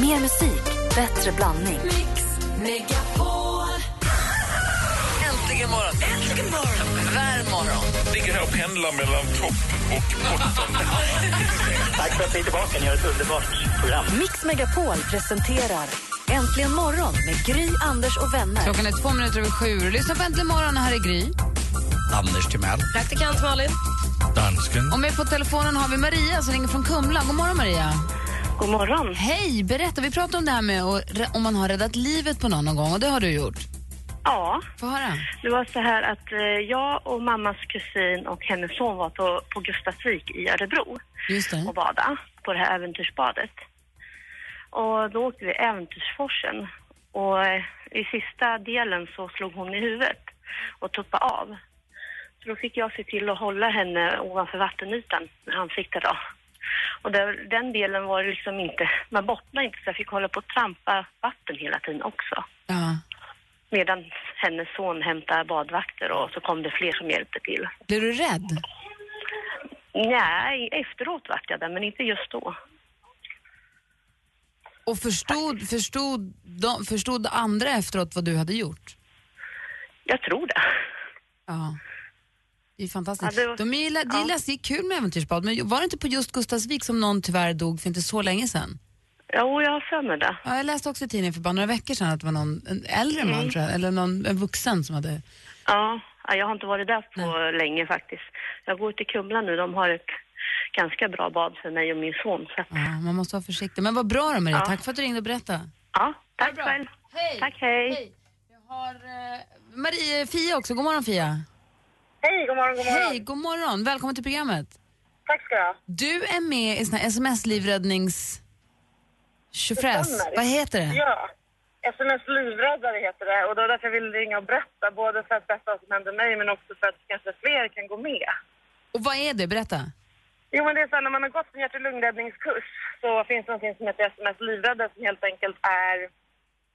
Mer musik, bättre blandning. Äntligen morgon! Äntligen morgon! Vär morgon! ligger här och pendlar mellan topp och botten. Tack för att ni är tillbaka. Ni har ett underbart program. Mix Megapol presenterar Äntligen morgon med Gry, Anders och vänner. Klockan är två minuter över sju. Lyssna på Äntligen morgon. Här är Gry. Anders Timell. Praktikant Malin. Dansken. Och med på telefonen har vi Maria som ringer från Kumla. God morgon, Maria. God morgon. Hej, berätta. Vi pratade om det här med om man har räddat livet på någon någon gång och det har du gjort. Ja, Få höra. det var så här att eh, jag och mammas kusin och hennes son var på, på Gustavsvik i Örebro och bada på det här äventyrsbadet. Och då åkte vi Äventyrsforsen och eh, i sista delen så slog hon i huvudet och tuppade av. Så då fick jag se till att hålla henne ovanför vattenytan när han fick det då. Och där, den delen var det liksom inte, man bottnade inte så jag fick hålla på att trampa vatten hela tiden också. Ja. Medan hennes son hämtade badvakter och så kom det fler som hjälpte till. Blev du rädd? Nej, efteråt vart jag det, men inte just då. Och förstod, förstod, de, förstod andra efteråt vad du hade gjort? Jag tror det. Ja. Det är fantastiskt. Ja, det var- De är, det är ja. läskigt kul med äventyrsbad, men var det inte på just Gustavsvik som någon tyvärr dog för inte så länge sedan? Jo, jag har för mig det. Ja, jag läste också i tidningen för bara några veckor sedan att det var någon en äldre man, Mm. tror jag, eller någon, en vuxen som hade... Ja, ja, jag har inte varit där på länge faktiskt. Jag går till Kumla nu, de har ett ganska bra bad för mig och min son. Så att, Ja, man måste vara försiktig. Men vad bra då Maria, Ja. tack för att du ringde och berättade. ja, tack själv. Hej! Tack, hej. Jag har eh, Maria, Fia också. God morgon Fia. Hej, god morgon, god morgon. Hej, god morgon. Välkommen till programmet. Tack ska du ha. Du är med i sån här sms-livräddnings... Tjofräs. stämmer. Vad heter det? Ja, SMS livräddare heter det och det var därför jag ville ringa och berätta. Både för att berätta vad som hände mig men också för att kanske fler kan gå med. Och vad är det? Berätta. Jo men det är så här, när man har gått en hjärt och lungräddningskurs så finns det någonting som heter SMS livräddare som helt enkelt är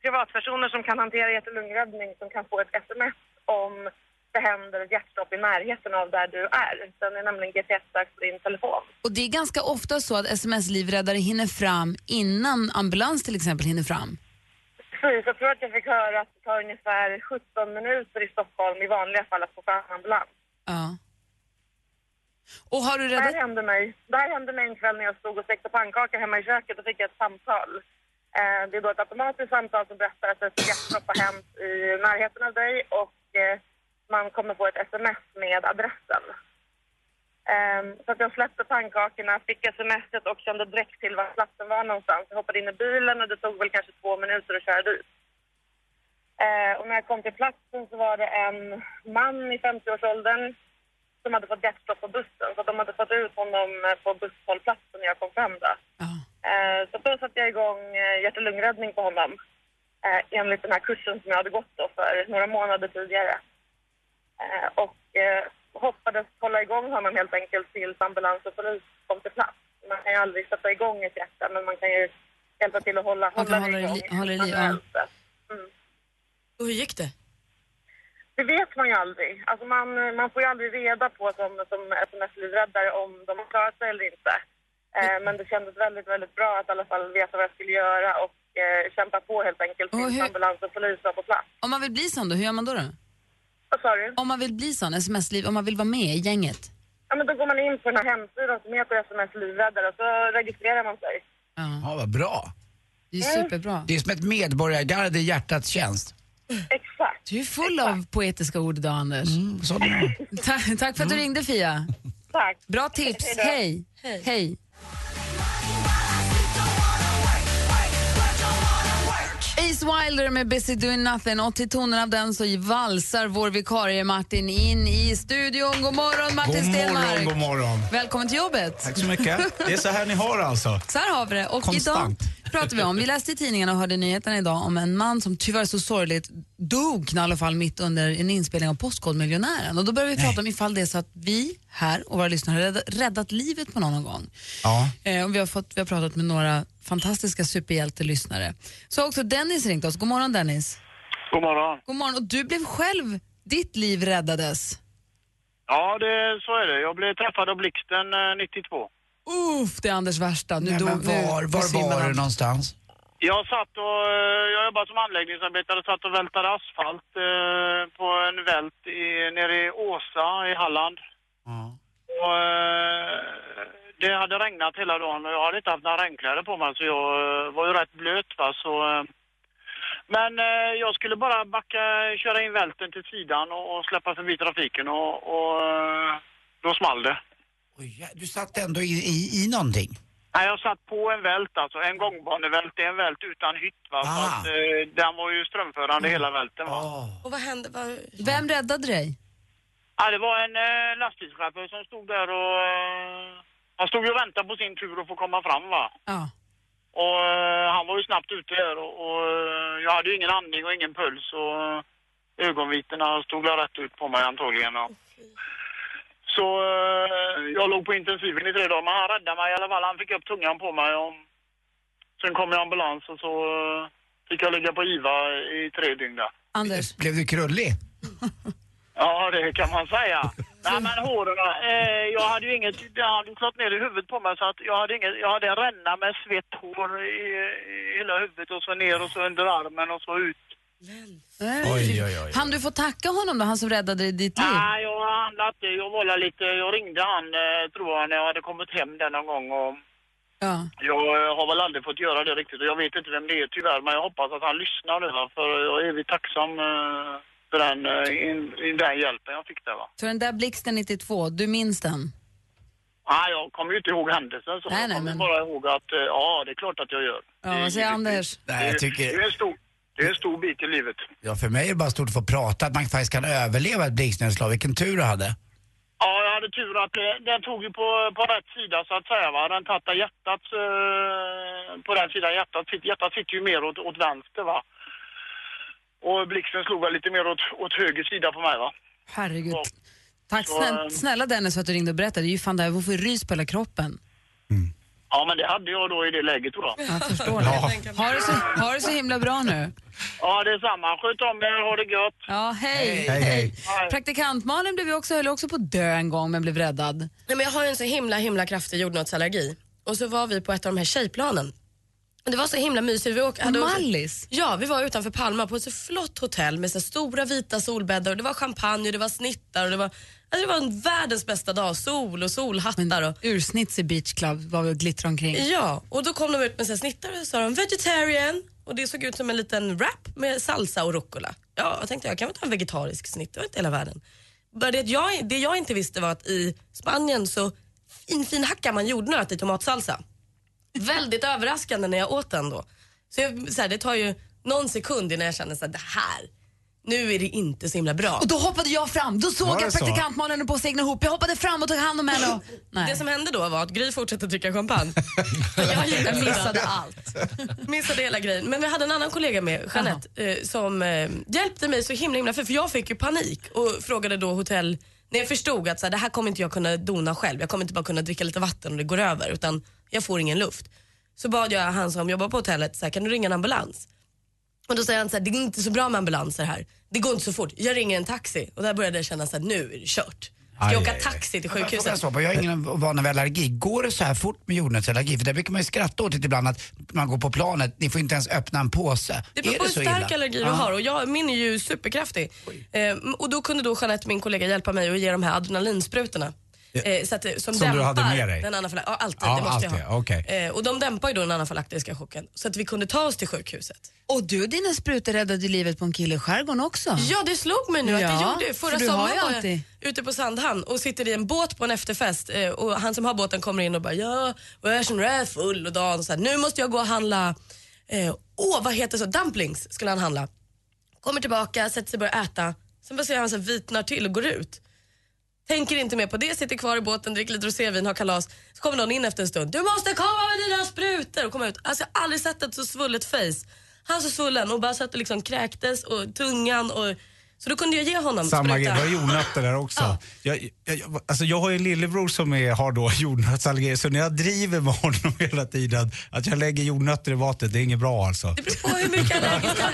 privatpersoner som kan hantera hjärt och lungräddning som kan få ett SMS om det händer ett hjärtstopp i närheten av där du är. Den är nämligen GPS-sökt på din telefon. Och det är ganska ofta så att sms-livräddare hinner fram innan ambulans till exempel hinner fram. Precis, jag tror att jag fick höra att det tar ungefär 17 minuter i Stockholm i vanliga fall att få fram ambulans. Ja. Och har du Det här räddat... hände mig. Det här hände mig en kväll när jag stod och stekte pannkaka hemma i köket och fick ett samtal. Eh, det är då ett automatiskt samtal som berättar att ett hjärtstopp har hänt i närheten av dig och eh, man kommer få ett sms med adressen. Eh, så att jag släppte pannkakorna, fick smset och kände direkt till var platsen var någonstans. Jag hoppade in i bilen och det tog väl kanske två minuter att köra dit. Eh, och när jag kom till platsen så var det en man i 50-årsåldern som hade fått hjärtstopp på bussen. Så de hade fått ut honom eh, på busshållplatsen när jag kom fram där. Ja. Eh, så då satte jag igång eh, hjärt och lungräddning på honom. Eh, enligt den här kursen som jag hade gått då för några månader tidigare. Eh, och eh, hoppades hålla igång honom helt enkelt tills ambulans och polis kom till plats. Man kan ju aldrig sätta igång ett hjärta men man kan ju hjälpa till att hålla, hålla det igång. li- hålla det ja. Mm. Och hur gick det? Det vet man ju aldrig. Alltså man, man får ju aldrig reda på som, som sms-livräddare om de har klarat sig eller inte. Eh, men det kändes väldigt, väldigt bra att i alla fall veta vad jag skulle göra och eh, kämpa på helt enkelt tills ambulans och polis var på plats. Om man vill bli sån då, hur gör man då? då? Vad sa du? Om man vill bli sån, sms-liv, om man vill vara med i gänget? Ja, men då går man in på den här hemsidan som heter sms livräddare och så registrerar man sig. Ja, Ja, vad bra. det är superbra. Det är som ett medborgargarde i hjärtats tjänst. Exakt. Du är full av poetiska ord idag, Anders. Mm. Ta- tack för att du ringde, Fia. Tack. Bra tips. Hej. Hej. Hej. Ace Wilder med Busy Doing Nothing och till tonen av den så valsar vår vikarie Martin in i studion. God morgon Martin God Stenmark. morgon, god morgon. Välkommen till jobbet. Tack så mycket. Det är så här ni har alltså. Så här har vi det. Och Konstant. idag pratar vi om, vi läste i tidningarna och hörde nyheterna idag om en man som tyvärr så sorgligt dog i alla fall mitt under en inspelning av Postkodmiljonären. Och då började vi prata om ifall det är så att vi här och våra lyssnare har räddat livet på någon gång. Ja. Eh, och vi, har fått, vi har pratat med några fantastiska superhjältelyssnare. Så har också Dennis ringt oss. God morgon Dennis. God morgon. God morgon. Och du blev själv, ditt liv räddades. Ja, det, så är det. Jag blev träffad av blixten eh, 92. Uff, det är Anders värsta. Nu Nej, dog, men nu- var, nu var var han. du någonstans? Jag satt och, eh, jag jobbar som anläggningsarbetare och satt och vältade asfalt eh, på en vält i, nere i Åsa i Halland. Och, eh, det hade regnat hela dagen och jag hade inte haft några regnkläder på mig så jag eh, var ju rätt blöt va så eh, men eh, jag skulle bara backa, köra in välten till sidan och, och släppa förbi trafiken och, och eh, då small det. Oj, du satt ändå i, i, i någonting? Nej, jag satt på en vält alltså, en gångbanevält. Det är en vält utan hytt va. Så Ah. att, eh, den var ju strömförande hela välten va. Och vad hände? Vad... Vem räddade dig? Ja, det var en eh, lastbilschaufför som stod där och... Eh, han stod ju och väntade på sin tur att få komma fram va. Ja. Och eh, han var ju snabbt ute där och, och eh, jag hade ju ingen andning och ingen puls och ögonvitorna stod väl rätt ut på mig antagligen. Och. Så eh, jag låg på intensiven i tre dagar men han räddade mig i alla fall. Han fick upp tungan på mig och sen kom jag ambulans och så fick jag ligga på IVA i tre dygn där. Anders? Blev du krullig? Ja, det kan man säga. Nej, men håren, eh, jag hade ju inget, det hade slått ner i huvudet på mig så att jag hade inget, jag hade en ränna med svett hår i, i hela huvudet och så ner och så under armen och så ut. Oj, oj, oj. Han du får tacka honom då, han som räddade ditt liv? Nej, jag hann inte, jag var lite, jag ringde han eh, tror jag när jag hade kommit hem där någon gång och Ja. jag eh, har väl aldrig fått göra det riktigt och jag vet inte vem det är tyvärr men jag hoppas att han lyssnar nu för jag är evigt tacksam eh, för den, eh, in, in den hjälpen jag fick där va. Så den där blixten 92, du minns den? Nej, jag kommer ju inte ihåg händelsen så Nej, jag nej, kommer men- bara ihåg att eh, ja, det är klart att jag gör. Ja, vad säger Anders? Nej, jag Det tycker... är en stor, det är en stor bit i livet. Ja, för mig är det bara stort att få prata, att man faktiskt kan överleva ett blixtnedslag. Vilken tur du hade. Ja, jag hade tur att eh, den tog ju på, på rätt sida så att säga va. Den tattade hjärtat eh, på den sidan hjärtat. Hjärtat sitter ju mer åt, åt vänster va. Och blixten slog väl lite mer åt, åt höger sida på mig va. Herregud. Tack Så, snälla, eh, snälla Dennis för att du ringde och berättade. Det är ju fan det här, jag får rys på hela kroppen. Ja, men det hade jag då i det läget tror jag. Jag förstår det. Ha det, så, ha det så himla bra nu. Ja, det är samma. Sköt om er, ha det gött. Ja, hej. Hej, hej. Praktikant Malin blev också, höll också på att dö en gång men blev räddad. Nej, men jag har ju en så himla himla kraftig jordnötsallergi. Och så var vi på ett av de här tjejplanen. Det var så himla mysigt. Vi åk, hade Mallis? Ja, vi var utanför Palma på ett så flott hotell med så stora vita solbäddar och det var champagne och det var snittar och det var, alltså det var en världens bästa dag. Sol och solhattar och Ursnitts i Beach Club var vi och glittrade omkring. Ja, och då kom de ut med så här snittar och så sa de vegetarian och det såg ut som en liten wrap med salsa och rucola. Ja, jag tänkte jag kan väl ta en vegetarisk snitt, det var inte hela världen. Bara det, jag, det jag inte visste var att i Spanien så fin, fin hackar man jordnöt i tomatsalsa. Väldigt överraskande när jag åt den då. Så, jag, så här, det tar ju någon sekund innan jag känner att det här, nu är det inte så himla bra. Och då hoppade jag fram. Då såg jag så? praktikant Malin höll på att segna ihop. Jag hoppade fram och tog hand om henne. Och... Nej. Det som hände då var att Gry fortsatte dricka champagne. jag, missade allt. missade hela grejen. Men vi hade en annan kollega med, Jeanette, eh, som eh, hjälpte mig så himla himla för, för jag fick ju panik och frågade då hotell när jag förstod att så här, det här kommer inte jag kunna dona själv. Jag kommer inte bara kunna dricka lite vatten och det går över utan jag får ingen luft. Så bad jag han som jobbar på hotellet, så här, kan du ringa en ambulans? Och då säger han så här, det är inte så bra med ambulanser här. Det går inte så fort. Jag ringer en taxi. Och där började jag känna så här, nu är det kört. Ska Aj, jag åka taxi till jag sjukhuset? svara på? Jag har ingen vana vid allergi. Går det så här fort med jordnötsallergi? För det brukar man ju skratta åt det ibland att man går på planet, ni får inte ens öppna en påse. Det beror är på hur stark illa? allergi du har och jag, min är ju superkraftig. Eh, och då kunde då Jeanette, min kollega, hjälpa mig att ge de här adrenalinsprutorna. Eh, så att, det- som Som du hade med dig? den anafyla- Ja, alltid. Ja, det måste alltid, jag ha. okej. Eh, och de dämpar ju då den anafylaktiska chocken så att vi kunde ta oss till sjukhuset. Och du och dina sprutor räddade livet på en kille i skärgården också. Ja, det slog mig nu att Ja, det gjorde. Förra för sommaren var jag ute på Sandhamn och sitter i en båt på en efterfest eh, och han som har båten kommer in och bara ja, och jag känner full och dagen så här, nu måste jag gå och handla, eh, åh vad heter så, dumplings skulle han handla. Kommer tillbaka, sätter sig och börjar äta. Sen bara ser jag han så här vitnar till och går ut. Tänker inte mer på det, sitter kvar i båten, dricker lite rosévin, har kalas. Så kommer någon in efter en stund. Du måste komma med dina sprutor! Och komma ut. Alltså, jag har aldrig sett ett så svullet face. Han så svullen och bara satt och liksom kräktes och tungan och... Så då kunde jag ge honom Samma spruta. grej, det var jordnötter där också. Jag, jag, jag, alltså jag har ju en lillebror som är, har då jordnötsallergi så när jag driver med honom hela tiden att jag lägger jordnötter i vattnet, det är inget bra alltså. Det beror på hur mycket allergisk han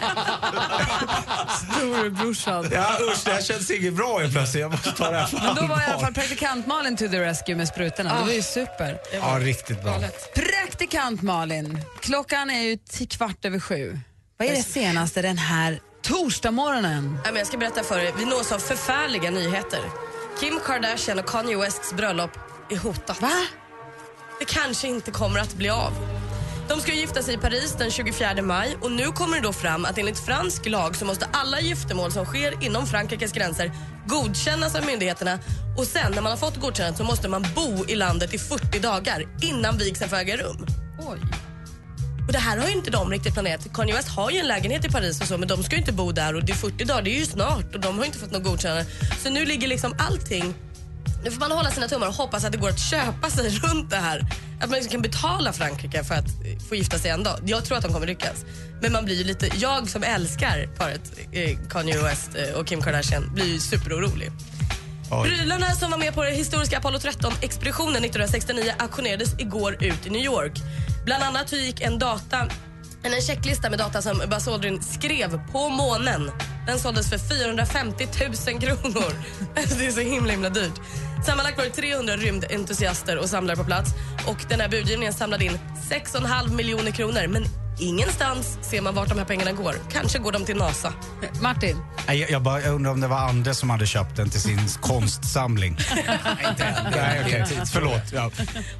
Storebrorsan. Ja usch, det här känns inget bra helt plötsligt. Jag måste ta det här på Men då var i alla fall praktikant Malin to the rescue med sprutorna. Det var ju super. Ja, riktigt bra. Praktikant Malin, klockan är ju till kvart över sju. Vad är det senaste den här torsdagsmorgonen? Men jag ska berätta för er. Vi nås av förfärliga nyheter. Kim Kardashian och Kanye Wests bröllop är hotat. Va? Det kanske inte kommer att bli av. De ska gifta sig i Paris den 24 maj och nu kommer det då fram att enligt fransk lag så måste alla giftermål som sker inom Frankrikes gränser godkännas av myndigheterna och sen när man har fått godkännandet så måste man bo i landet i 40 dagar innan vigseln får äga rum. Oj. Och det här har ju inte de riktigt planerat. Kanye West har ju en lägenhet i Paris och så men de ska ju inte bo där och det är 40 dagar, det är ju snart och de har inte fått något godkännande. Så nu ligger liksom allting nu får man hålla sina tummar och hoppas att det går att köpa sig runt det här. Att man liksom kan betala Frankrike för att få gifta sig en dag. Jag tror att de kommer lyckas. Men man blir ju lite, jag som älskar paret eh, Kanye West eh, och Kim Kardashian blir ju superorolig. Prylarna som var med på den historiska Apollo 13-expeditionen 1969 auktionerades igår ut i New York. Bland annat gick en data en checklista med data som Buzz Aldrin skrev på månen. Den såldes för 450 000 kronor. Det är så himla himla dyrt. Sammanlagt var det 300 rymdentusiaster och samlare på plats. Och den här budgivningen samlade in 6,5 miljoner kronor. Men ingenstans ser man vart de här pengarna går. Kanske går de till NASA. Martin? Nej, Jag, jag, bara, jag undrar om det var Anders som hade köpt den till sin konstsamling. Nej, okej. Förlåt. Ja.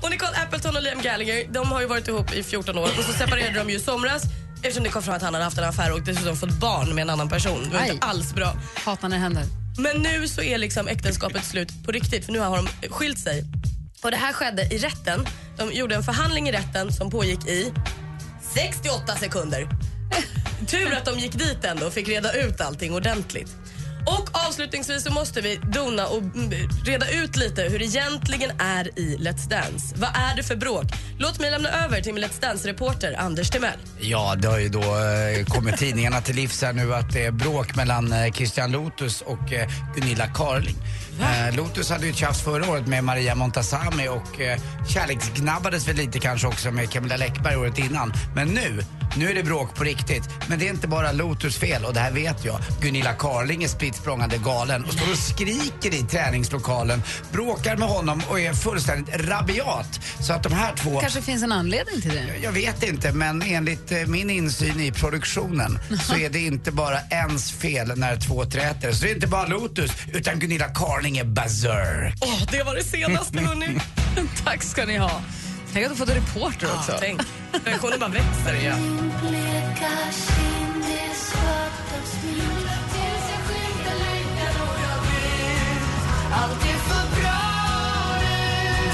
Och Nicole Appleton och Liam Gallagher de har ju varit ihop i 14 år och så separerade de ju i somras eftersom det kom fram att han hade haft en affär och dessutom fått barn med en annan person. Det var Aj. inte alls bra. Hatar när det händer. Men nu så är liksom äktenskapet slut på riktigt för nu har de skilt sig. Och det här skedde i rätten. De gjorde en förhandling i rätten som pågick i 68 sekunder. Tur att de gick dit ändå och fick reda ut allting ordentligt. Och avslutningsvis så måste vi dona och mm, reda ut lite hur det egentligen är i Let's Dance. Vad är det för bråk? Låt mig lämna över till min Let's Dance-reporter Anders Timell. Ja, det har ju då eh, kommit tidningarna till livs här nu att det är bråk mellan eh, Christian Lotus och eh, Gunilla Carling. Eh, Lotus hade ju ett tjafs förra året med Maria Montazami och eh, kärleksgnabbades väl lite kanske också med Camilla Läckberg året innan. Men nu, nu är det bråk på riktigt. Men det är inte bara Lotus fel och det här vet jag. Gunilla Carling är spritt galen och står och skriker i träningslokalen, bråkar med honom och är fullständigt rabiat. Så att de här två... kanske finns en anledning till det. Jag vet inte, men enligt eh, min insyn i produktionen så är det inte bara ens fel när två träter. Så det är inte bara Lotus, utan Gunilla Carling är berserk. Åh, det var det senaste, hörni. Tack ska ni ha. Tänk att du fått en reporter också. Ja, tänk. Reaktionen bara växer. Ja.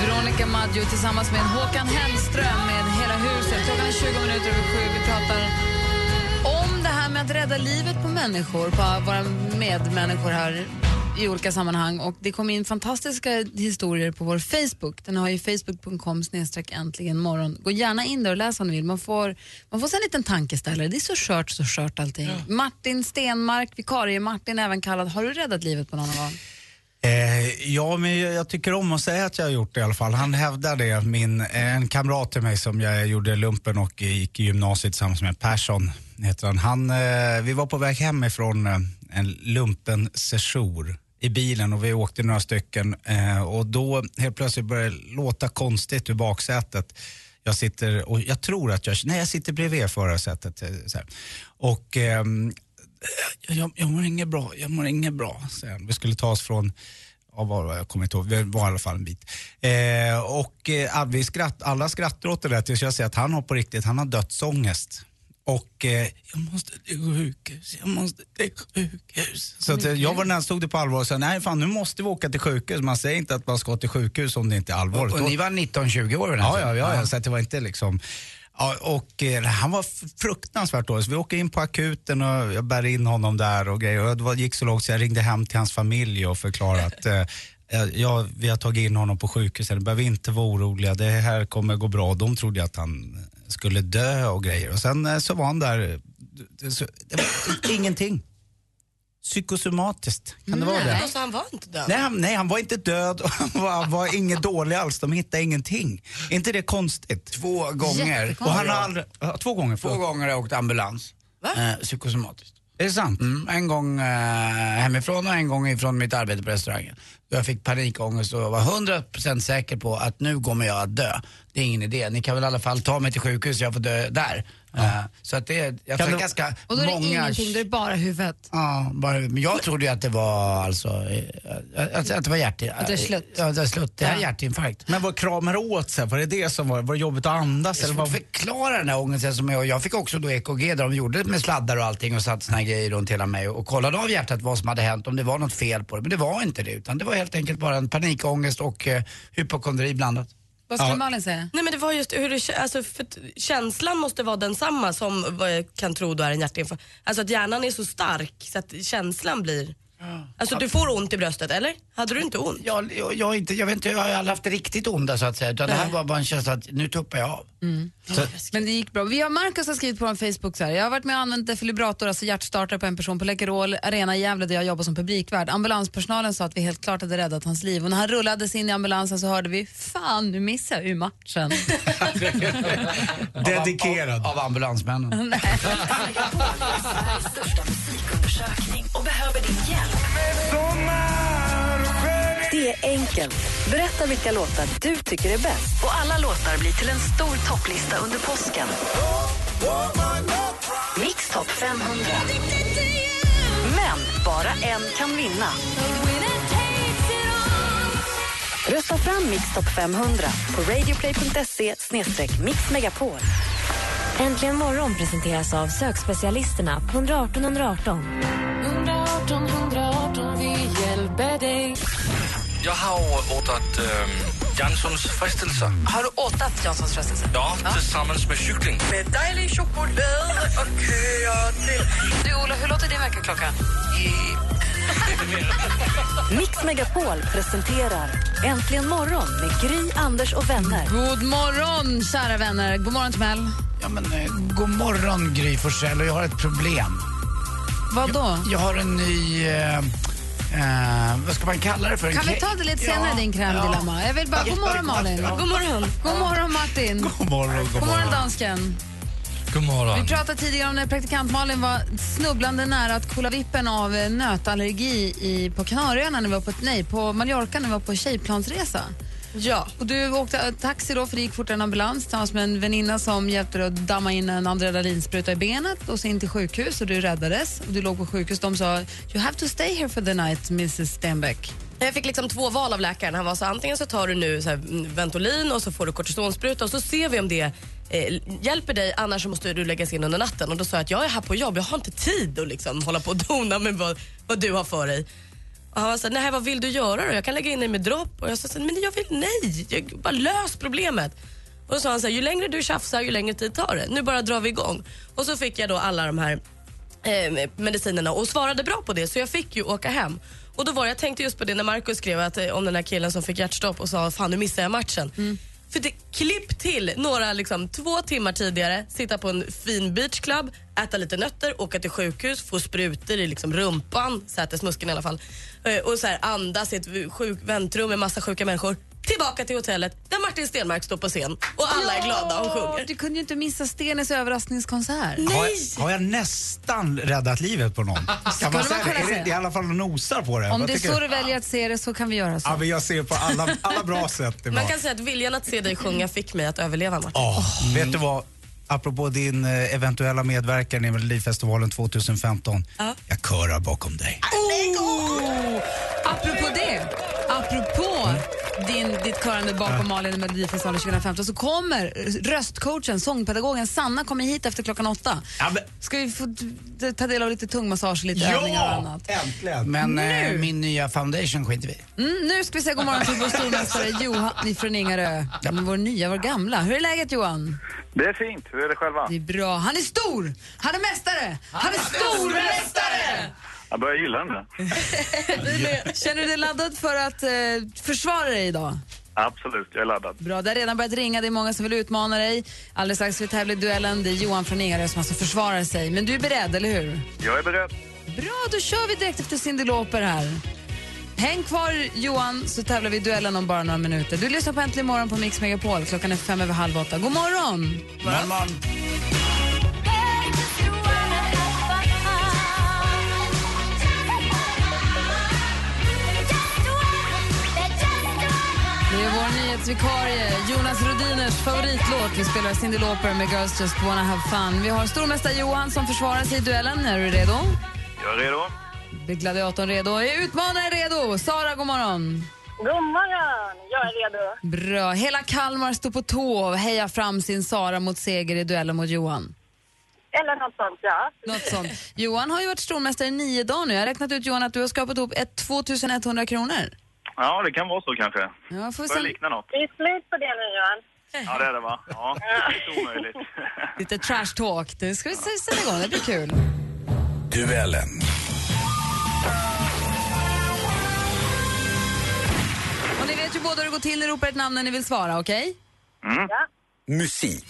Veronica Maggio tillsammans med Håkan Hellström med Hela huset. Klockan är 20 minuter över sju. Vi pratar om det här med att rädda livet på människor, på våra medmänniskor här i olika sammanhang. Och Det kom in fantastiska historier på vår Facebook. Den har ju facebook.com snedstreck äntligen morgon. Gå gärna in där och läs om ni vill. Man får, man får sig en liten tankeställare. Det är så skört, så skört allting. Martin Stenmark, vikarie Martin även kallad. Har du räddat livet på någon gång? Eh, ja, men jag, tycker om att säga att jag har gjort det i alla fall. Han hävdar det. Min, eh, en kamrat till mig som jag gjorde lumpen och gick i gymnasiet tillsammans med, Persson heter han. han eh, vi var på väg hem ifrån en lumpen session i bilen och vi åkte några stycken eh, och då helt plötsligt började det låta konstigt ur baksätet. Jag sitter och jag tror att jag, nej jag sitter bredvid förarsätet. Eh, så här. Och eh, jag, jag mår inget bra, jag mår inget bra, säger han. Vi skulle ta oss från, ja, var, jag kommer inte ihåg, vi var i alla fall en bit. Eh, och eh, vi skratt, alla skrattar åt det där tills jag ser att han har på riktigt, han har dödsångest. Och eh, jag måste till sjukhus, jag måste till sjukhus. Så att, eh, jag var den enda som tog det på allvar och sa, nej fan nu måste vi åka till sjukhus. Man säger inte att man ska till sjukhus om det inte är allvarligt. Och, och ni var 19-20 år Ja, ja, ja, ja, så att det var inte liksom... Ja, och eh, han var fruktansvärt dålig. Så vi åker in på akuten och jag bär in honom där och grejer. Och det gick så långt så jag ringde hem till hans familj och förklarade att eh, eh, ja, vi har tagit in honom på sjukhuset. Ni behöver inte vara oroliga, det här kommer gå bra. De trodde att han skulle dö och grejer. Och sen eh, så var han där, det, så, det var ingenting. Psykosomatiskt, kan det vara det? Alltså, han var inte död. Nej han, nej, han var inte död och han var, han var inget dålig alls. De hittade ingenting. Är inte det konstigt? Två gånger. Och han har aldrig, ja, två gånger. Två gånger har jag åkt ambulans. Va? Eh, psykosomatiskt. Är det sant? Mm, en gång eh, hemifrån och en gång ifrån mitt arbete på restaurangen. Då jag fick panikångest och var 100% säker på att nu kommer jag att dö. Det är ingen idé. Ni kan väl i alla fall ta mig till sjukhus så jag får dö där. Eh, så att det är, jag Kan tror du- ganska Och då är det många... ingenting, då är det bara huvudet. Ja, bara, men jag trodde ju att det var alltså, eh, att, att det var hjärt... Att det är slut. Ja, det är slut. Det är Ja. hjärtinfarkt. Men vad kramar åt sig? Var det det som var, var det jobbigt att andas? Det är Eller svårt vad? förklara den här ångesten som jag, jag fick också då EKG där de gjorde det med sladdar och allting och satte såna här grejer runt hela mig och kollade av hjärtat vad som hade hänt, om det var något fel på det. Men det var inte det utan det var helt enkelt bara en panikångest och eh, hypokondri blandat. Vad skulle Ja. Malin säga? Nej men det var just hur det, kä- alltså, för att känslan måste vara densamma som vad jag kan tro då är en hjärtinfarkt. Alltså att hjärnan är så stark så att känslan blir... Alltså du får ont i bröstet eller? Hade du inte ont? Jag, jag, jag, inte, jag vet inte, jag har aldrig haft det riktigt onda så att säga utan det här var bara en känsla att nu tuppar jag av. Men det gick bra. Vi har Marcus har skrivit på vår Facebook så här. Jag har varit med och använt defibrillator, alltså hjärtstartare på en person på Läkerol Arena i Gävle där jag jobbar som publikvärd. Ambulanspersonalen sa att vi helt klart hade räddat hans liv och när han rullades in i ambulansen så hörde vi fan nu missar jag ju matchen. Dedikerad. Av, av ambulansmännen. största musikundersökning och behöver din hjälp. Det är enkelt. Berätta vilka låtar du tycker är bäst. Och alla låtar blir till en stor topplista under påsken. Mix topp 500. Men bara en kan vinna. Rösta fram Mix topp 500 på radioplay.se mixmegapol. Äntligen morgon presenteras av sökspecialisterna på 118 118. 118 118, vi hjälper dig. Jag har ordrat ähm, Janssons frestelser. Har du åtat Janssons frestelse? Ja, tillsammans med kyckling. Med dejlig choklad och köa till... Du Ola, hur låter din väckarklocka? Mix Megapol presenterar Äntligen morgon med Gry, Anders och vänner. God morgon kära vänner. God morgon Timell. Ja men eh, god morgon Gry Forssell jag har ett problem. Vad då? Jag, jag har en ny, eh, eh, vad ska man kalla det för? En Kan vi ta det lite senare Ja, din krämdilemma? Jag vill bara, god morgon Malin. God morgon. God morgon Martin. God morgon, God morgon dansken. God morgon. Vi pratade tidigare om när praktikant Malin var snubblande nära att kolla vippen av eh, nötallergi i, på Kanarieöarna när vi var på, nej, på Mallorca när vi var på tjejplansresa. Ja. Och du åkte eh, taxi då för det gick fortare än ambulans tillsammans med en väninna som hjälpte dig att damma in en adrenalinspruta i benet och så in till sjukhus och du räddades. Och du låg på sjukhus. De sa you have to stay here for the night Mrs Stenbeck. Jag fick liksom två val av läkaren. Han var så antingen så tar du nu så här, mm, Ventolin och så får du kortisonspruta och så ser vi om det eh, hjälper dig annars så måste du läggas in under natten. Och då sa jag att jag är här på jobb, jag har inte tid att liksom hålla på och dona med vad, vad du har för dig. Och han sa, nej vad vill du göra då? Jag kan lägga in dig med dropp. Och jag sa, men jag vill nej, jag, bara lös problemet. Och då sa han så här, ju längre du tjafsar ju längre tid tar det. Nu bara drar vi igång. Och så fick jag då alla de här eh, medicinerna och svarade bra på det så jag fick ju åka hem. Och då var jag tänkte just på det när Markus skrev att, eh, om den här killen som fick hjärtstopp och sa fan nu missar jag matchen. Mm. För det klipp till några liksom, två timmar tidigare, sitta på en fin beachclub, äta lite nötter, åka till sjukhus, få sprutor i liksom rumpan, sätesmuskeln i alla fall. Eh, Och så här, andas i ett sjuk väntrum med massa sjuka människor. Tillbaka till hotellet där Martin Stenmark står på scen och alla är glada och sjunger. Du kunde ju inte missa Stenes överraskningskonsert. Har jag, har jag nästan räddat livet på någon? Kan man säga det? kunna Är det? säga. Det är i alla fall nosar på det. Om Vad det är tycker så du väljer att se det så kan vi göra så. Ja, men jag ser på alla, alla bra sätt. Det Man var. kan säga att viljan att se dig sjunga fick mig att överleva Martin. Åh, Vet du vad? Apropå din eh, eventuella medverkan i Melodifestivalen 2015. Jag körar bakom dig. Oh! Apropå det, apropå din, ditt körande bakom Malin i Melodifestivalen 2015 så kommer röstcoachen, sångpedagogen Sanna kommer hit efter klockan åtta. Ska vi få ta del av lite tungmassage, lite övningar och annat? Äntligen! Men eh, min nya foundation skiter vi. Mm, nu ska vi säga god morgon till vår stormästare Johan från Ingarö. Ja. Men vår nya, vår gamla. Hur är läget Johan? Det är fint. Hur är det själva? Det är bra. Han är stor! Han är mästare! Han är stormästare! Jag börjar gilla den där. Känner du dig laddad för att eh, försvara dig idag? Absolut, jag är laddad. Bra, det har redan börjat ringa. Det är många som vill utmana dig. Alldeles strax ska vi tävla i duellen. Det är Johan från Ingarö som alltså försvarar sig. Men du är beredd, eller hur? Jag är beredd. Bra, då kör vi direkt efter Cyndi Lauper här. Häng kvar Johan så tävlar vi i duellen om bara några minuter. Du lyssnar på Äntligen morgon på Mix Megapol. Klockan är fem över halv åtta. God morgon! morgon. Gästvikarie, Jonas Rodiners favoritlåt. Vi spelar Cyndi Lauper med Girls Just Wanna Have Fun. Vi har stormästare Johan som försvarar sig i duellen. Är du redo? Jag är redo. Blir gladiatorn redo? Är utmanaren redo? Sara, god morgon. God morgon! Jag är redo. Bra. Hela Kalmar står på tå och hejar fram sin Sara mot seger i duellen mot Johan. Eller något sånt, ja. Något sånt. Johan har ju varit stormästare i nio dagar nu. Jag har räknat ut Johan att du har skapat ihop ett 2100 kronor. Ja, det kan vara så kanske. Ja, får vi Börjar se. likna något. Det är slut på det nu, Johan. Ja, det är det va? Ja, lite omöjligt. Lite trash talk. Det ska vi se- sätta igång, det blir kul. Duellen. Och ni vet ju båda hur det går till. Ni ropar ett namn när ni vill svara, okej? Mm. Musik.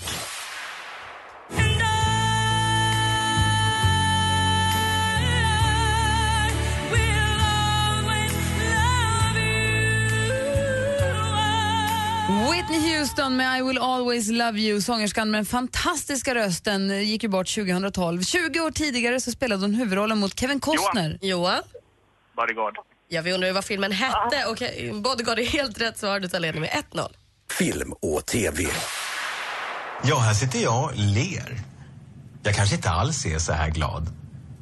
Whitney Houston med I will always love you. Sångerskan med den fantastiska rösten gick ju bort 2012. 20 år tidigare så spelade hon huvudrollen mot Kevin Costner. Johan? Bodyguard. Ja, vi undrar ju vad filmen hette. Och Bodyguard är helt rätt svar. Du tar ledning med 1-0. Film och TV. Ja, här sitter jag och ler. Jag kanske inte alls är så här glad,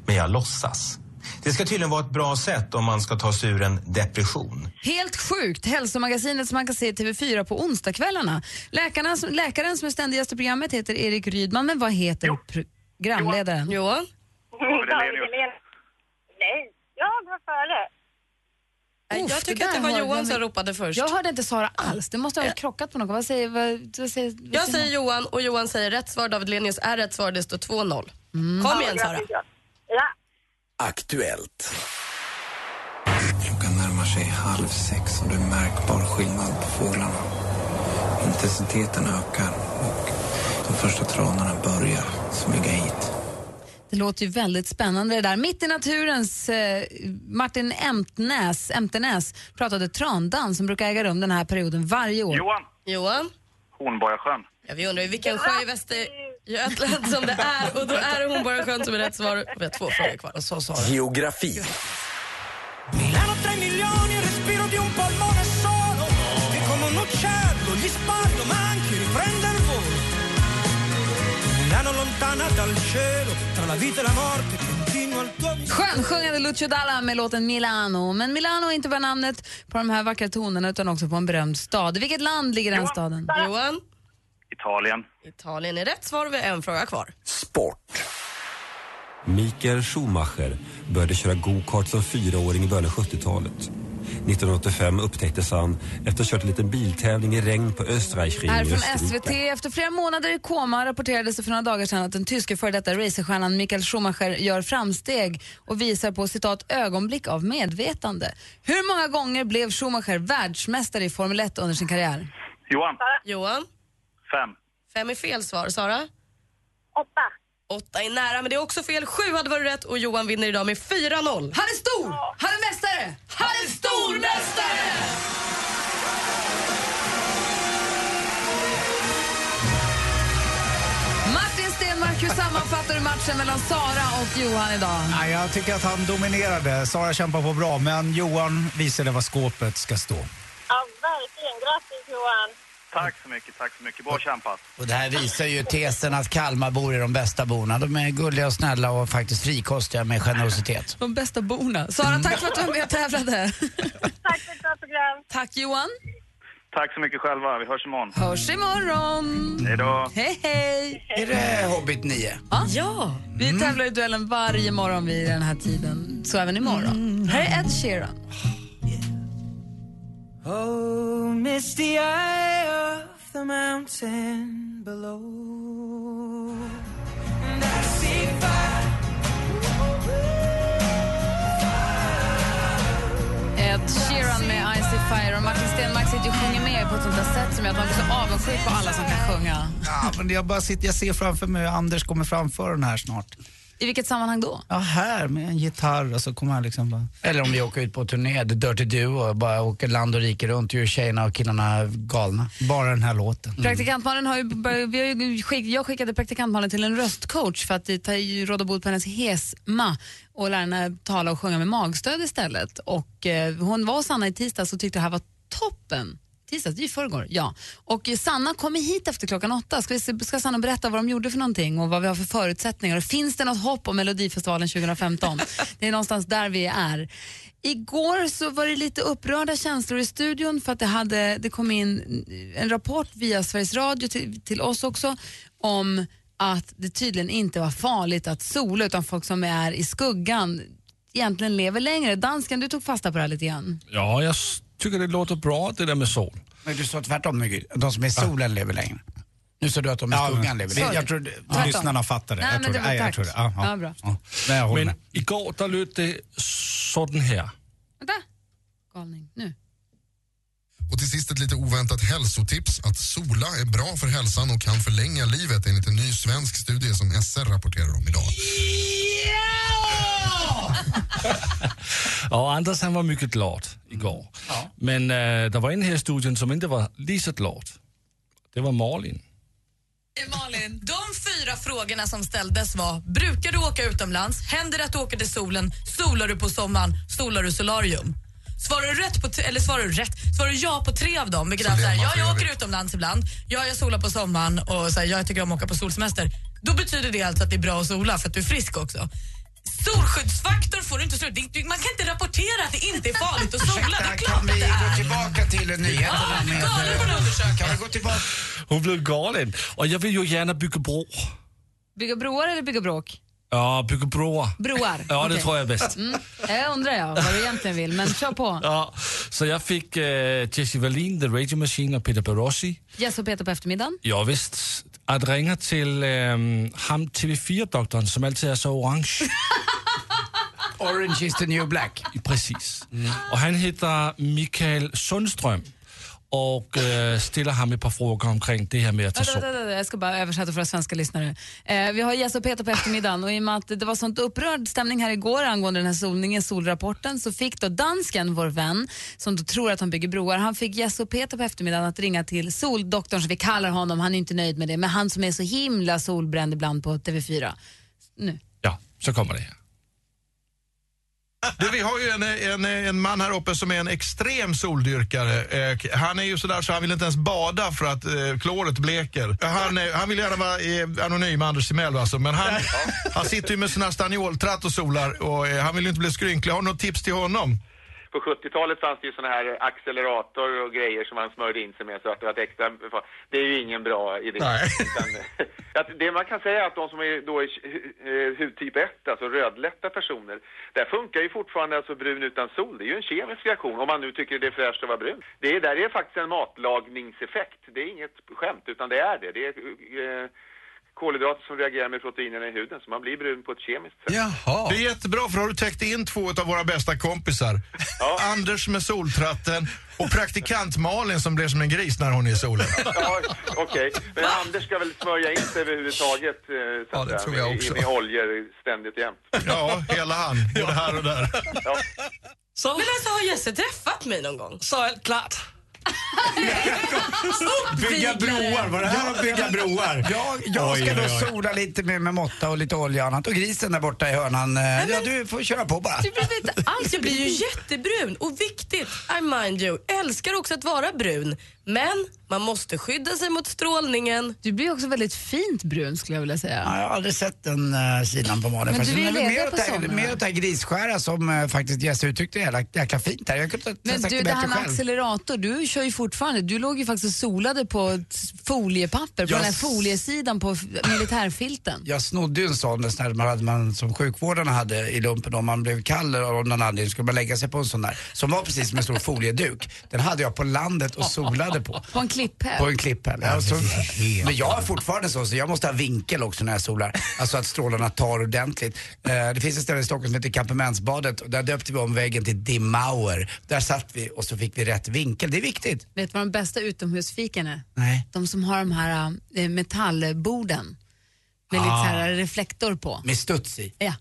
men jag låtsas. Det ska tydligen vara ett bra sätt om man ska ta sig ur en depression. Helt sjukt! Hälsomagasinet som man kan se i TV4 på onsdagskvällarna. Läkarna, som- läkaren som är ständigaste programmet heter Erik Rydman, men vad heter programledaren? Johan? David Helén. Nej, jag var före. Jag tycker att det var Johan som ropade först. Jag hörde inte Sara alls. Det måste ha krockat på något. Vad säger, vad, vad säger, vad Jag säger Johan och Johan säger rätt svar. David Lenius är rätt svar. Det står 2-0. Kom igen, Sara. Ja. Aktuellt. Klockan närmar sig halv sex och det är märkbar skillnad på fåglarna. Intensiteten ökar och de första tranarna börjar smyga hit. Det låter ju väldigt spännande det där. Mitt i naturens eh, Martin Emtnäs, Emtenäs pratade trandans som brukar äga rum den här perioden varje år. Johan. Johan? Hornborgasjön. Ja, vi undrar ju vilken sjö i Västergötland som det är och då är det Hornborgasjön som är rätt svar. Vi har två frågor kvar. Så sa Geografi. Skönsjungande Lucio Dalla med låten Milano. Men Milano är inte bara namnet på de här vackra tonerna utan också på en berömd stad. I vilket land ligger den staden? Johan? Italien. Italien är rätt svar och vi har en fråga kvar. Michael Schumacher började köra go-kart som fyraåring i början av 70-talet. 1985 upptäcktes han efter att ha kört en liten biltävling i regn på Österreichring Här från. SVT. Efter flera månader i koma rapporterades det för några dagar sedan att den tyske före detta racerstjärnan Michael Schumacher gör framsteg och visar på citat ögonblick av medvetande. Hur många gånger blev Schumacher världsmästare i Formel 1 under sin karriär? Johan. Johan? Fem. Fem är fel svar. Sara? Åtta. Åtta är nära, men det är också fel. Sju hade varit rätt och Johan vinner idag med 4-0. Han är stor! Han är mästare! Han är stormästare! Martin Stenmark, hur sammanfattar du matchen mellan Sara och Johan idag? Nej, jag tycker att han dominerade. Sara kämpar på bra, men Johan visade var skåpet ska stå. Ja, verkligen. Grattis, Johan. Tack så mycket, tack så mycket. Bra kämpat. Och det här visar ju tesen att Kalmarbor är de bästa borna. De är gulliga och snälla och faktiskt frikostiga med generositet. De bästa borna. Sara, tack för att du var med och tävlade. Tack för ett bra program. Tack Johan. Tack så mycket själva. Vi hörs imorgon. Hörs imorgon. Hej då. Hej, hej. Är det Hobbit 9? Ja. Vi tävlar i duellen varje morgon vid den här tiden. Så även imorgon. Här är Ed Sheeran. Oh, misty eye of the mountain below And I see fire Ed Sheeran med Icy Fire och Martin Stenmark sitter och sjunger med på ett sånt där sätt som gör att man blir så avundsjuk på alla som kan sjunga. Ja, men jag, bara sitter, jag ser framför mig hur Anders kommer framföra den här snart. I vilket sammanhang då? Ja, här med en gitarr och så kommer han liksom bara... Eller om vi åker ut på turné, The Dirty Duo, och bara åker land och rike runt och gör tjejerna och killarna galna. Bara den här låten. Praktikantmannen har ju, bör- vi har ju skick, jag skickade praktikantmannen till en röstcoach för att ta ju råd och bot på hennes hesma och lära henne tala och sjunga med magstöd istället. Och eh, hon var hos Sanna i tisdags och tyckte det här var toppen. Tisdags, det är ju förrgår. Ja. Och Sanna kommer hit efter klockan åtta. Ska, vi ska Sanna berätta vad de gjorde för någonting och vad vi har för förutsättningar. Och finns det något hopp om Melodifestivalen 2015? det är någonstans där vi är. Igår så var det lite upprörda känslor i studion för att det, hade, det kom in en rapport via Sveriges Radio till, till oss också om att det tydligen inte var farligt att sola utan folk som är i skuggan egentligen lever längre. Dansken, du tog fasta på det här lite grann. Ja, jag tycker det låter bra det där med sol. Men du sa tvärtom nu, Gry. De som är i solen lever längre. Nu sa du att de i skuggan lever längre. Jag tror Tvärtom. lyssnarna fattar det. Nej, jag men tror det Nej, jag tror det. Ja, ja. Ja, bra. Ja. Nej, jag Men igår där löd det sådan här. Vänta. Galning. Nu. Och till sist ett lite oväntat hälsotips. Att sola är bra för hälsan och kan förlänga livet enligt en ny svensk studie som SR rapporterar om idag. Och Anders han var mycket glad igår. Men äh, det var en här i studion som inte var lika glad. Det var Malin. Malin, de fyra frågorna som ställdes var Brukar du åka utomlands? Händer det att du åker till solen? Solar du på sommaren? Solar du solarium? Svarar du, rätt på eller svarar du rätt? Svarar du ja på tre av dem, vilket Så är det så här, man ja, jag åker utomlands ibland, ja, jag solar på sommaren och så här, ja, jag tycker om att åka på solsemester. Då betyder det alltså att det är bra att sola för att du är frisk också. Solskyddsfaktor får du inte du- Man kan inte rapportera att det inte är farligt att sola. Det är klart Kan vi det gå tillbaka till nyheterna Ja, med... galen på den undersökningen. Kan vi gå tillbaka? Hon blev galen. Och jag vill ju gärna bygga bro. Bygga broar eller bygga bråk? Ja, bygga broar. Broar. Ja, det tror jag är bäst. Mm. Jag undrar jag vad du egentligen vill, men kör på. Ja, så jag fick äh, Jesse Wallin, The Radio Machine och Peter Barossi. Jess och Peter på eftermiddagen. Ja, visst. Att ringa till ähm, ham TV4-doktorn som alltid är så orange. Orange is the new black. Precis. Och han heter Mikael Sundström och äh, ställer ham ett par frågor omkring det här med att ta sol. Jag ska bara översätta för våra svenska lyssnare. Eh, vi har Jess och Peter på eftermiddagen och i och med att det var sånt upprörd stämning här igår angående den här solningen, solrapporten, så fick då dansken, vår vän, som då tror att han bygger broar, han fick Jess och Peter på eftermiddagen att ringa till soldoktorn, som vi kallar honom, han är inte nöjd med det, men han som är så himla solbränd ibland på TV4. Nu. Ja, så kommer det. Du, vi har ju en, en, en man här uppe som är en extrem soldyrkare. Eh, han är ju sådär så han vill inte ens bada för att eh, kloret bleker. Han, eh, han vill gärna vara eh, anonym, Anders Timell alltså, men han, han sitter ju med här stanioltratt och solar och eh, han vill ju inte bli skrynklig. Har du något tips till honom? På 70-talet fanns det ju såna här accelerator och grejer som man smörjde in sig med så att det var ett extra... Det är ju ingen bra idé. Nej. Utan, att det man kan säga är att de som är då är eh, hudtyp 1, alltså rödlätta personer, där funkar ju fortfarande alltså brun utan sol. Det är ju en kemisk reaktion om man nu tycker det är fräscht att vara brun. Det är, där är faktiskt en matlagningseffekt. Det är inget skämt utan det är det. Det är eh, kolhydrater som reagerar med proteinerna i huden så man blir brun på ett kemiskt sätt. Jaha. Det är jättebra för då har du täckt in två av våra bästa kompisar. Anders med soltratten och praktikant Malin som blir som en gris när hon är i solen. Ja, okej. Men Anders ska väl smörja in sig överhuvudtaget eh, så Ja, det tror jag med- också. med oljor ständigt jämt. Ja, hela han. Både här och där. Men alltså har Jesse träffat mig någon gång? Så klart. Bygga broar, var det här att bygga broar? Jag, jag ska oj, då oj. sola lite med, med måtta och lite olja och annat. Och grisen där borta i hörnan, eh, ja du får köra på bara. Du behöver inte alls, jag blir ju jättebrun. Och viktigt, I mind you, älskar också att vara brun. Men man måste skydda sig mot strålningen. Du blir också väldigt fint brun skulle jag vilja säga. Ja, jag har aldrig sett den uh, sidan på Malin. Men du ledig mer på här-. Mer åt det här grisskära som uh, faktiskt Jesse uttryckte jäkla, jäkla fint där. Jag kunde inte ha Men sagt du, det det bättre här med själv. accelerator, du kör ju fortfarande. Du låg ju faktiskt och solade på foliepapper, på Jag den här foliesidan på militärfilten. Jag snodde ju en sån sån där man hade man, som sjukvårdarna hade i lumpen om man blev kall av någon anledning skulle man lägga sig på en sån där som var precis som en stor folieduk. Den hade jag på landet och solade på. På en klipphäll. På en klipphäll. Ja, så, men jag är fortfarande så, så jag måste ha vinkel också när jag solar. Alltså att strålarna tar ordentligt. Eh, det finns ett ställe i Stockholm som heter Kampementsbadet och där döpte vi om väggen till Dimauer. Där satt vi och så fick vi rätt vinkel. Det är viktigt. Vet du vad de bästa utomhusfiken är? Nej. De som har de här äh, metallborden med lite Ah. så här reflektor på. Med studs i. Ja.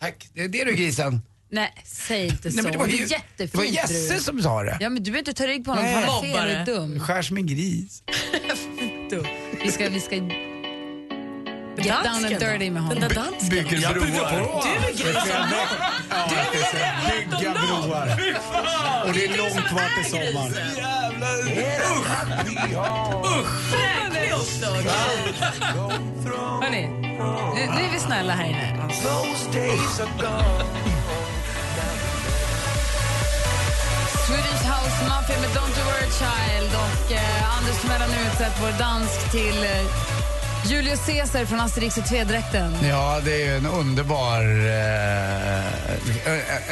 Tack, det är det du grisen. Nej, säg inte så. Nej, men det var är ju- jättefint det var Jesse som sa det. Ja, men du behöver inte ta rygg på honom. Nej. för Han är fel, är dum. Skär som en gris. dum. Vi ska, vi ska... Get down and dirty med honom. Den där dansken. Bygger broar. Du är grisen. Det är så. Bygga broar. Och det är långt kvar till sommar. Fräknig också. Hörni, nu, nu är vi snälla här inne. House Mafia med Don't You Worry Child och eh, Anders Timell har nu utsett vår dansk till eh, Julius Caesar från Asterix och Tvedräkten. Ja, det är ju en underbar eh,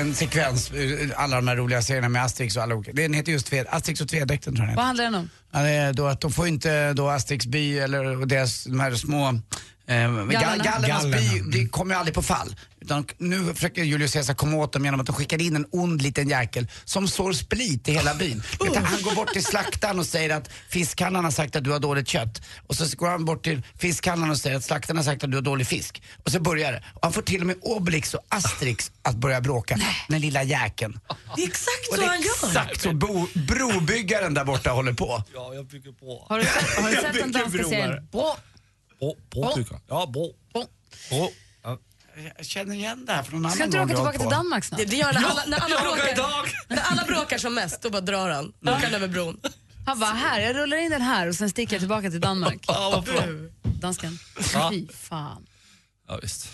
en sekvens, eh, alla de här roliga serierna med Asterix och alla olika. Den heter just Tved, Asterix och Tvedräkten tror jag Vad handlar den om? Ja, det är då att de får inte då Asterix by eller deras, de här små Eh, Gallerna. Gallerna. Gallernas by, Gallerna. det kommer ju aldrig på fall. Utan nu försöker Julius Caesar komma åt dem genom att de skickar in en ond liten jäkel som sår split i hela byn. Du, han går bort till slaktaren och säger att fiskhandlaren har sagt att du har dåligt kött. Och så går han bort till fiskhandlaren och säger att slaktaren har sagt att du har dålig fisk. Och så börjar det. Och han får till och med Obelix och Asterix att börja bråka. Den lilla jäkeln. Det är exakt Och så det han är gör. exakt så bo, brobyggaren där borta håller på. Ja, jag bygger bro. Har du sett, har du sett den danska serien? Bro, brobygger. Ja, bro. Bro. Ja. Jag känner igen det här från någon Ska annan inte du åka tillbaka till. Danmark snart? Det, det gör när alla, när, alla bråkar, när alla bråkar som mest, då bara drar han. Då åker han över bron. Han bara, här, jag rullar in den här och sen sticker jag tillbaka till Danmark. Ja. Dansken, fy fan. Ja, visst.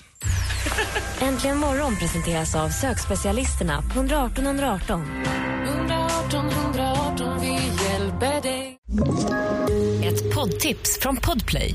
Äntligen morgon presenteras av sökspecialisterna på 118 118. 118 118, vi hjälper dig. Ett poddtips från Podplay.